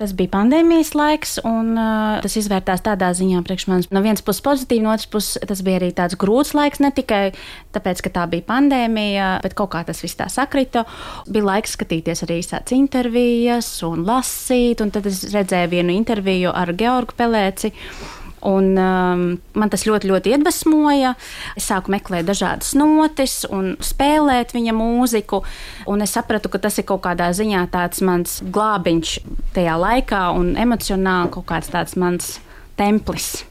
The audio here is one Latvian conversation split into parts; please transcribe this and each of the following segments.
Tas bija pandēmijas laiks, un uh, tas izvērtās tādā ziņā, priekš manis no vienas puses pozitīvi, no otras puses tas bija arī tāds grūts laiks, ne tikai tāpēc, ka tā bija pandēmija, bet kaut kā tas viss tā sakrita. Bija laiks skatīties arī īsāts intervijas un lasīt, un tad es redzēju vienu interviju ar Georgu Pelēci. Un, um, man tas ļoti, ļoti iedvesmoja. Es sāku meklēt dažādas notis un spēlēt viņa mūziku. Es sapratu, ka tas ir kaut kādā ziņā tāds mans glābiņš tajā laikā un emocionāli kaut kāds tāds mans templis.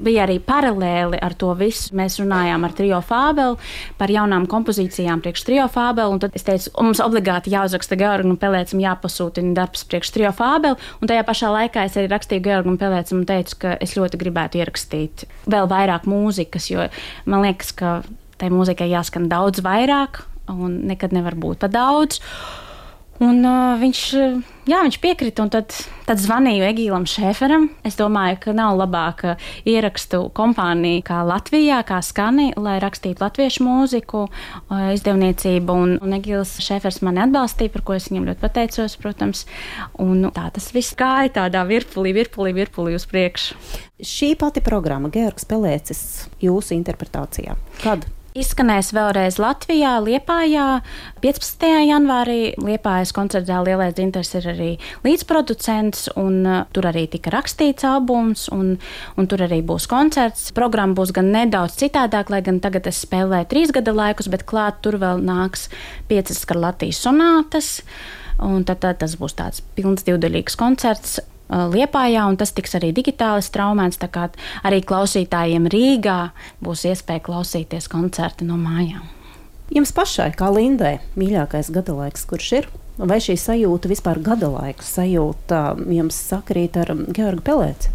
Bija arī paralēli ar to visu. Mēs runājām ar Trio Fābelu par jaunām kompozīcijām priekš Trio Fābelu. Tad es teicu, mums obligāti jāuzraksta Georgam Pelēcam, jāpasūtina darbs priekš Trio Fābelu. Un tajā pašā laikā es arī rakstīju Georgam Pelēcam un teicu, ka es ļoti gribētu ierakstīt vēl vairāk mūzikas, jo man liekas, ka tai mūzikai jāskan daudz vairāk un nekad nevar būt pa daudz. Un, uh, viņš, jā, viņš piekrita, un tad, tad zvanīju Egīlam Šēferam. Es domāju, ka nav labāka ierakstu kompānija kā Latvijā, kā Skani, lai rakstītu latviešu mūziku, uh, izdevniecību. Un, un Egīls Šēfers mani atbalstīja, par ko es viņam ļoti pateicos, protams. Un, tā tas viss gāja tādā virpulī, virpulī, virpulī uz priekšu. Šī pati programma, Georgs Pelēcis, jūsu interpretācijā, kad? Izskanēs vēlreiz Latvijā, Liepājā, 15. janvārī. Liepājas koncertā Lielais Dzintars ir arī līdzproducents, un uh, tur arī tika rakstīts albums, un, un tur arī būs koncerts. Programma būs gan nedaudz citādāk, lai gan tagad es spēlēju trīs gada laikus, bet klāt tur vēl nāks piecas skarlatīs sonātas. Un tad, tad tas būs tāds pilns divdaļīgs koncerts. Liepājā, un tas tiks arī digitāli straumēts. Tā kā arī klausītājiem Rīgā būs iespēja klausīties koncertu no mājām. Jums pašai, kā Lindai, mīļākais gada laiks, kurš ir? Vai šī sajūta, vispār gada laika sajūta, jums sakrīt ar Georgu Pelēci?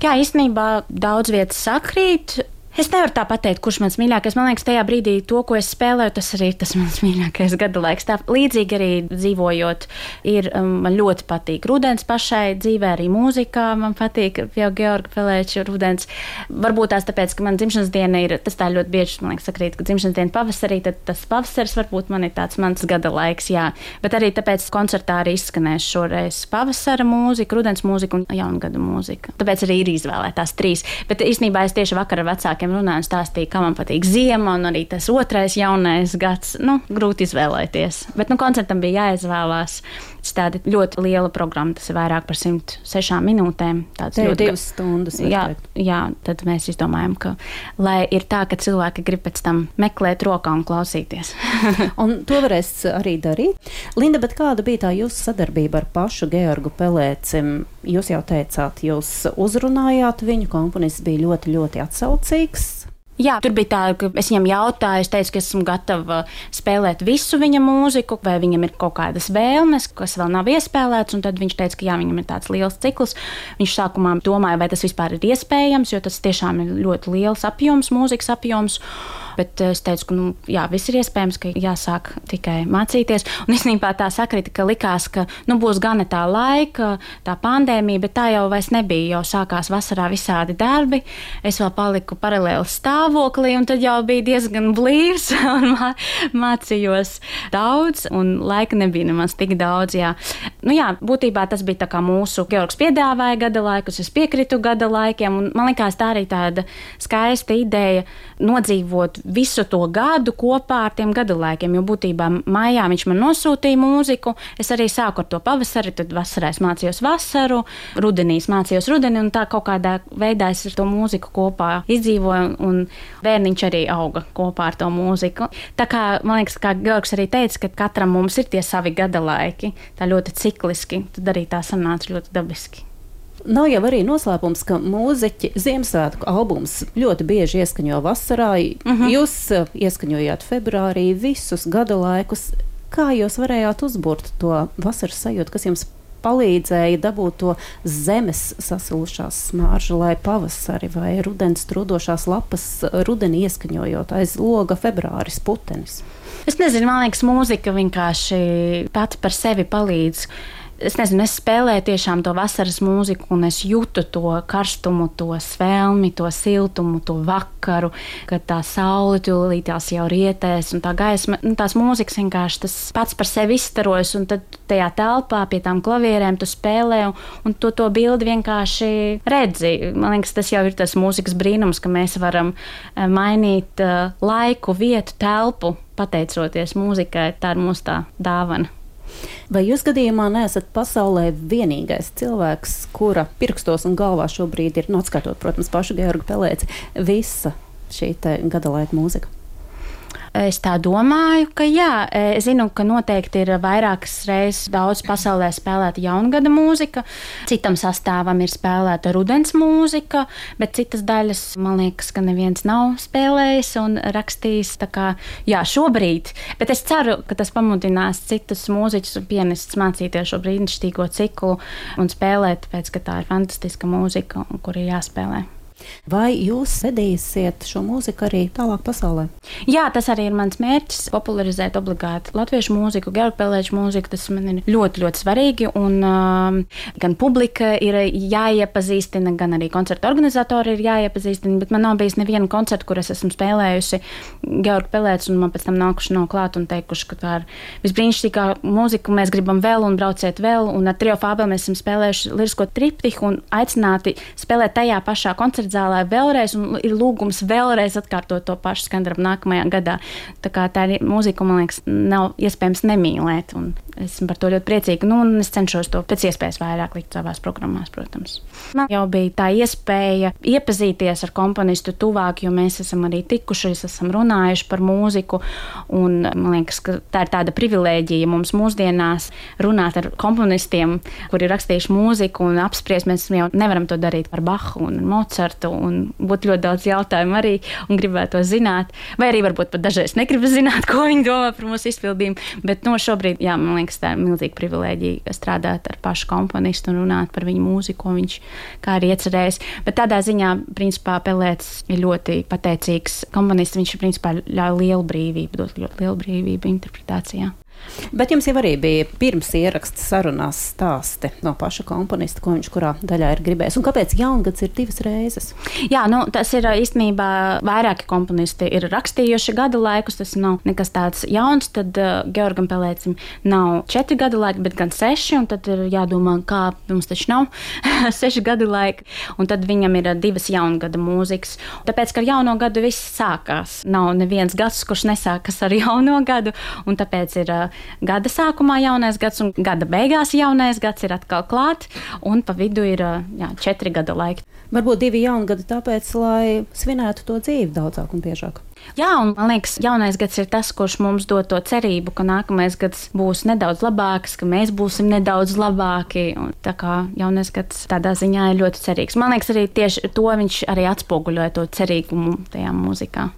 Jā, īstenībā daudz vietas sakrīt. Es nevaru tā pateikt, kurš mans mīļākais. Man liekas, tajā brīdī to, ko es spēlēju, tas arī ir tas mans mīļākais gada laiks. Tā līdzīgi arī dzīvojot, ir, um, man ļoti patīk rudens pašai dzīvē, arī mūzikā. Man patīk jau Georga Pelēča rudens. Varbūt tās tāpēc, ka man dzimšanas diena ir, tas tā ļoti bieži, man liekas, sakrīt, ka dzimšanas diena pavasarī, tad tas pavasaris varbūt man ir tāds mans gada laiks, jā. Bet arī tāpēc koncertā arī izskanēs šoreiz pavasara mūzika, rudens mūzika un jaungada mūzika. Tāpēc arī ir izvēlētās trīs. Bet īstenībā es tieši vakar ar vecākiem cilvēkiem runāju un stāstīju, kā man patīk ziema un arī tas otrais jaunais gads. Nu, grūti izvēlēties. Bet nu, koncertam bija jāizvēlās. Tāda ļoti liela programma, tas ir vairāk par 106 minūtēm. Tas ir divas stundas. Jā, jā, tad mēs izdomājam, ka lai ir tā, ka cilvēki grib pēc tam meklēt rokā un klausīties. un to varēs arī darīt. Linda, bet kāda bija tā jūsu sadarbība ar pašu Georgu Pelēci? Jūs jau teicāt, jūs uzrunājāt viņu, komponists bija ļoti, ļoti atsaucīgs. Jā, tur bija tā, ka es viņam jautāju, es teicu, ka esmu gatava spēlēt visu viņa mūziku, vai viņam ir kaut kādas vēlmes, kas vēl nav iespēlētas. Tad viņš teica, ka jā, viņam ir tāds liels cikls. Viņš sākumā domāja, vai tas vispār ir iespējams, jo tas tiešām ir ļoti liels apjoms, mūzikas apjoms. Bet es teicu, ka nu, jā, viss ir iespējams, ka jāsāk tikai mācīties. Un īstenībā tā sakrita, ka likās, ka nu, būs gana tā laika, tā pandēmija, bet tā jau vairs nebija. Jau sākās vasarā visādi darbi. Es vēl paliku paralēli stāvoklī, un tad jau bija diezgan blīvs un mā, mācījos daudz, un laika nebija nemaz tik daudz. Jā. Nu, jā, būtībā tas bija tā kā mūsu Georgs piedāvāja gada laikus, es piekritu gada laikiem, un man likās tā arī tāda skaista ideja nodzīvot visu to gadu kopā ar tiem gadu laikiem. Jo būtībā maijā viņš man nosūtīja mūziku. Es arī sāku ar to pavasari, tad vasarā es mācījos vasaru, rudenī mācījos rudeni, un tā kaut kādā veidā es ar to mūziku kopā izdzīvoju, un bērniņš arī auga kopā ar to mūziku. Tā kā man liekas, kā Georgs arī teica, ka katram mums ir tie savi gada laiki, tā ļoti cikliski, tad arī tā sanāca ļoti dabiski. Nav jau arī noslēpums, ka mūziķi Ziemassvētku albums ļoti bieži ieskaņo vasarā. Uh mhm. -huh. Jūs uh, ieskaņojāt februārī visus gada laikus. Kā jūs varējāt uzbūrt to vasaras sajūtu, kas jums palīdzēja dabūt to zemes sasilušās smaržu, lai pavasari vai rudens trūdošās lapas rudenī ieskaņojot aiz loga februāris putenis? Es nezinu, man liekas, mūzika vienkārši pati par sevi palīdz es nezinu, es spēlēju tiešām to vasaras mūziku, un es jūtu to karstumu, to svēlmi, to siltumu, to vakaru, kad tā saule tūlītās jau rietēs, un tā gaisma, nu, tās mūzikas vienkārši tas pats par sevi izstarojas, un tad tajā telpā pie tām klavierēm tu spēlē, un, un to, to bildi vienkārši redzi. Man liekas, tas jau ir tas mūzikas brīnums, ka mēs varam eh, mainīt uh, laiku, vietu, telpu, pateicoties mūzikai. Tā ir mūsu tā dāvana. Vai jūs gadījumā neesat pasaulē vienīgais cilvēks, kura pirkstos un galvā šobrīd ir, nu, atskatot, protams, pašu Georgu Pelēci, visa šī gada laika mūzika? Es tā domāju, ka jā. Es zinu, ka noteikti ir vairākas reizes daudz pasaulē spēlēta jaungada mūzika, citam sastāvam ir spēlēta rudens mūzika, bet citas daļas man liekas, ka neviens nav spēlējis un rakstījis. Tā kā jā, šobrīd, bet es ceru, ka tas pamudinās citus mūziķus un pianistus mācīties šo brīnišķīgo ciklu un spēlēt, tāpēc ka tā ir fantastiska mūzika, kur ir jāspēlē. Vai jūs vedīsiet šo mūziku arī tālāk pasaulē? Jā, tas arī ir mans mērķis - popularizēt obligāti latviešu mūziku, georgpelēču mūziku. Tas man ir ļoti, ļoti svarīgi. Un, um, gan publika ir jāiepazīstina, gan arī koncertu organizatori ir jāiepazīstina. Bet man nav bijis neviena koncerta, kur es esmu spēlējusi georgpelēču, un man pēc tam nākuši no klāt un teikuši, ka tā ir visbrīnišķīgākā mūzika, mēs gribam vēl un brauciet vēl. Un ar trio fābelu mēs esam spēlējuši lirisko triptiku un aicināti spēlēt tajā pašā koncertā koncertzālē vēlreiz, un ir lūgums vēlreiz atkārtot to pašu skandaru nākamajā gadā. Tā kā tā ir mūzika, man liekas, nav iespējams nemīlēt. Esmu par to ļoti priecīga. Nu, es cenšos to pēc iespējas vairāk likt savās programmās, protams. Man jau bija tā iespēja iepazīties ar komponistu tuvāk, jo mēs esam arī tikušies, esam runājuši par mūziku. Un, man liekas, ka tā ir tāda privilēģija mums mūsdienās runāt ar komponistiem, kuri ir rakstījuši mūziku un apspriest. Mēs jau nevaram to darīt par Bahu un Mocartu. Un būtu ļoti daudz jautājumu arī un gribētu to zināt. Vai arī varbūt pat dažreiz negribu zināt, ko viņi domā par mūsu izpildījumu. Bet no šobrīd, jā, man liekas, tā ir milzīga privilēģija strādāt ar pašu komponistu un runāt par viņu mūziku, ko viņš kā ir iecerējis. Bet tādā ziņā, principā, Pelēts ir ļoti pateicīgs komponists. Viņš, principā, ļauj lielu brīvību, dot ļoti lielu brīvību interpretācijā. Bet jums jau arī bija pirms ieraksta sarunās stāsti no paša komponista, ko viņš kurā daļā ir gribējis. Un kāpēc jaungads ir divas reizes? Jā, nu, tas ir īstenībā vairāki komponisti ir rakstījuši gada laikus. Tas nav nekas tāds jauns. Tad uh, Georgam Pelēcim nav četri gada laiki, bet gan seši. Un tad ir jādomā, kā mums taču nav seši gada laiki. Un tad viņam ir divas jaungada mūzikas. Tāpēc, ka ar jauno gadu viss sākās. Nav neviens gads, kurš nesākas ar jauno gadu. Un tāpēc ir gada sākumā jaunais gads, un gada beigās jaunais gads ir atkal klāt, un pa vidu ir jā, četri gada laiki. Varbūt divi jauni gadi tāpēc, lai svinētu to dzīvi daudzāk un biežāk. Jā, un man liekas, jaunais gads ir tas, kurš mums dod to cerību, ka nākamais gads būs nedaudz labāks, ka mēs būsim nedaudz labāki. Un tā kā jaunais gads tādā ziņā ir ļoti cerīgs. Man liekas, arī tieši to viņš arī atspoguļoja to cerīgumu tajā mūzikā.